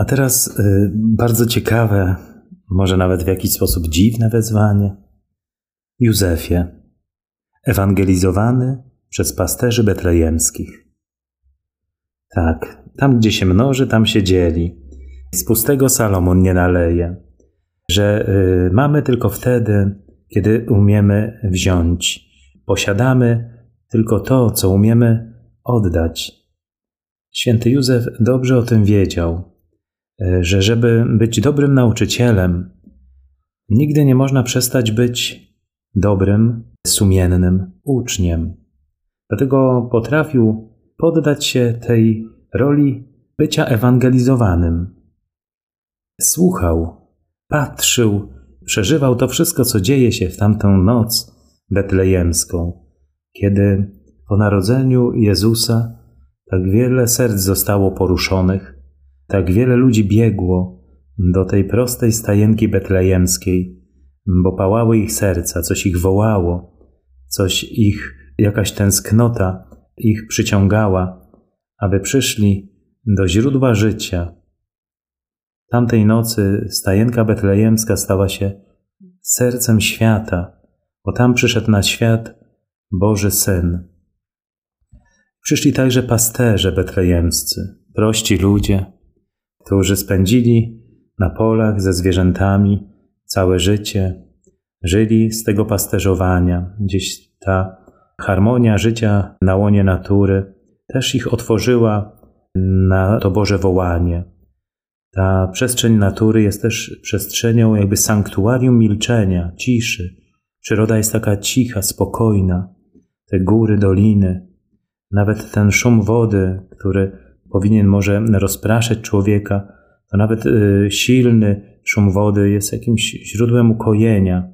A teraz y, bardzo ciekawe, może nawet w jakiś sposób dziwne wezwanie. Józefie, ewangelizowany przez pasterzy betlejemskich. Tak, tam gdzie się mnoży, tam się dzieli. Z pustego Salomon nie naleje, że y, mamy tylko wtedy, kiedy umiemy wziąć. Posiadamy tylko to, co umiemy oddać. Święty Józef dobrze o tym wiedział, że żeby być dobrym nauczycielem, nigdy nie można przestać być dobrym, sumiennym uczniem. Dlatego potrafił poddać się tej roli bycia ewangelizowanym. Słuchał, patrzył, przeżywał to wszystko, co dzieje się w tamtą noc betlejemską, kiedy po narodzeniu Jezusa tak wiele serc zostało poruszonych, tak wiele ludzi biegło do tej prostej stajenki betlejemskiej, bo pałały ich serca, coś ich wołało, coś ich, jakaś tęsknota ich przyciągała, aby przyszli do źródła życia. Tamtej nocy stajenka betlejemska stała się sercem świata, bo tam przyszedł na świat Boży Syn. Przyszli także pasterze betlejemscy, prości ludzie, którzy spędzili na polach ze zwierzętami całe życie, żyli z tego pasterzowania. Gdzieś ta harmonia życia na łonie natury też ich otworzyła na to Boże wołanie. Ta przestrzeń natury jest też przestrzenią jakby sanktuarium milczenia, ciszy. Przyroda jest taka cicha, spokojna. Te góry, doliny, nawet ten szum wody, który powinien może rozpraszać człowieka, to nawet y, silny szum wody jest jakimś źródłem ukojenia.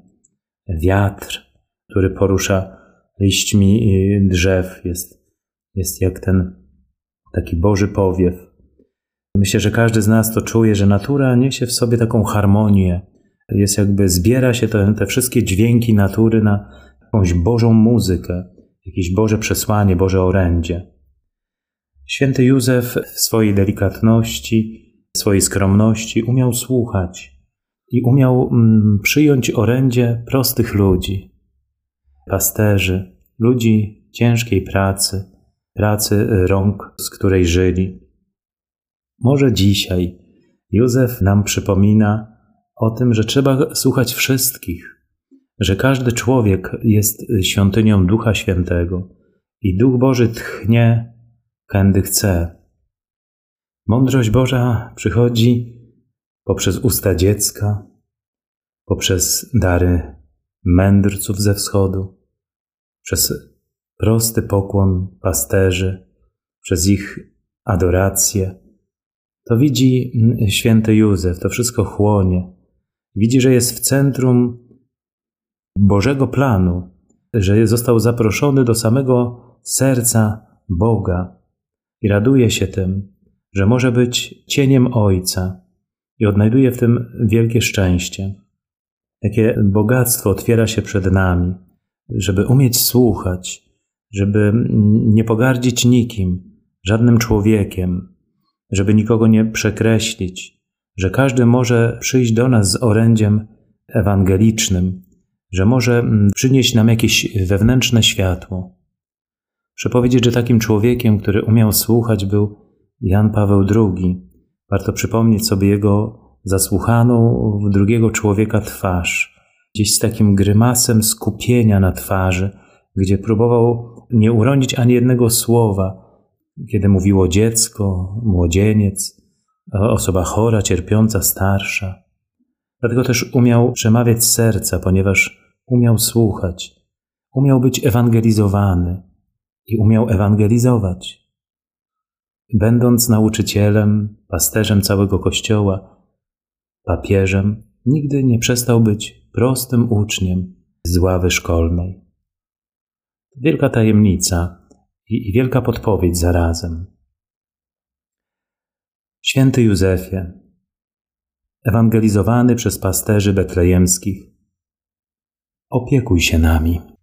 Wiatr, który porusza liśćmi y, drzew, jest, jest jak ten taki Boży powiew. Myślę, że każdy z nas to czuje, że natura niesie w sobie taką harmonię. Jest jakby, zbiera się te, te wszystkie dźwięki natury na jakąś Bożą muzykę, jakieś Boże przesłanie, Boże orędzie. Święty Józef w swojej delikatności, swojej skromności umiał słuchać i umiał mm, przyjąć orędzie prostych ludzi, pasterzy, ludzi ciężkiej pracy, pracy rąk, z której żyli. Może dzisiaj Józef nam przypomina o tym, że trzeba słuchać wszystkich, że każdy człowiek jest świątynią Ducha Świętego i Duch Boży tchnie, kędy chce. Mądrość Boża przychodzi poprzez usta dziecka, poprzez dary mędrców ze wschodu, przez prosty pokłon pasterzy, przez ich adorację. To widzi święty Józef, to wszystko chłonie. Widzi, że jest w centrum Bożego planu, że został zaproszony do samego serca Boga i raduje się tym, że może być cieniem Ojca i odnajduje w tym wielkie szczęście. Jakie bogactwo otwiera się przed nami, żeby umieć słuchać, żeby nie pogardzić nikim, żadnym człowiekiem, żeby nikogo nie przekreślić, że każdy może przyjść do nas z orędziem ewangelicznym, że może przynieść nam jakieś wewnętrzne światło. Muszę powiedzieć, że takim człowiekiem, który umiał słuchać, był Jan Paweł II. Warto przypomnieć sobie jego zasłuchaną w drugiego człowieka twarz, gdzieś z takim grymasem skupienia na twarzy, gdzie próbował nie uronić ani jednego słowa, kiedy mówiło dziecko, młodzieniec, osoba chora, cierpiąca, starsza. Dlatego też umiał przemawiać serca, ponieważ umiał słuchać, umiał być ewangelizowany i umiał ewangelizować. Będąc nauczycielem, pasterzem całego Kościoła, papieżem, nigdy nie przestał być prostym uczniem z ławy szkolnej. Wielka tajemnica i wielka podpowiedź zarazem. Święty Józefie, ewangelizowany przez pasterzy betlejemskich, opiekuj się nami.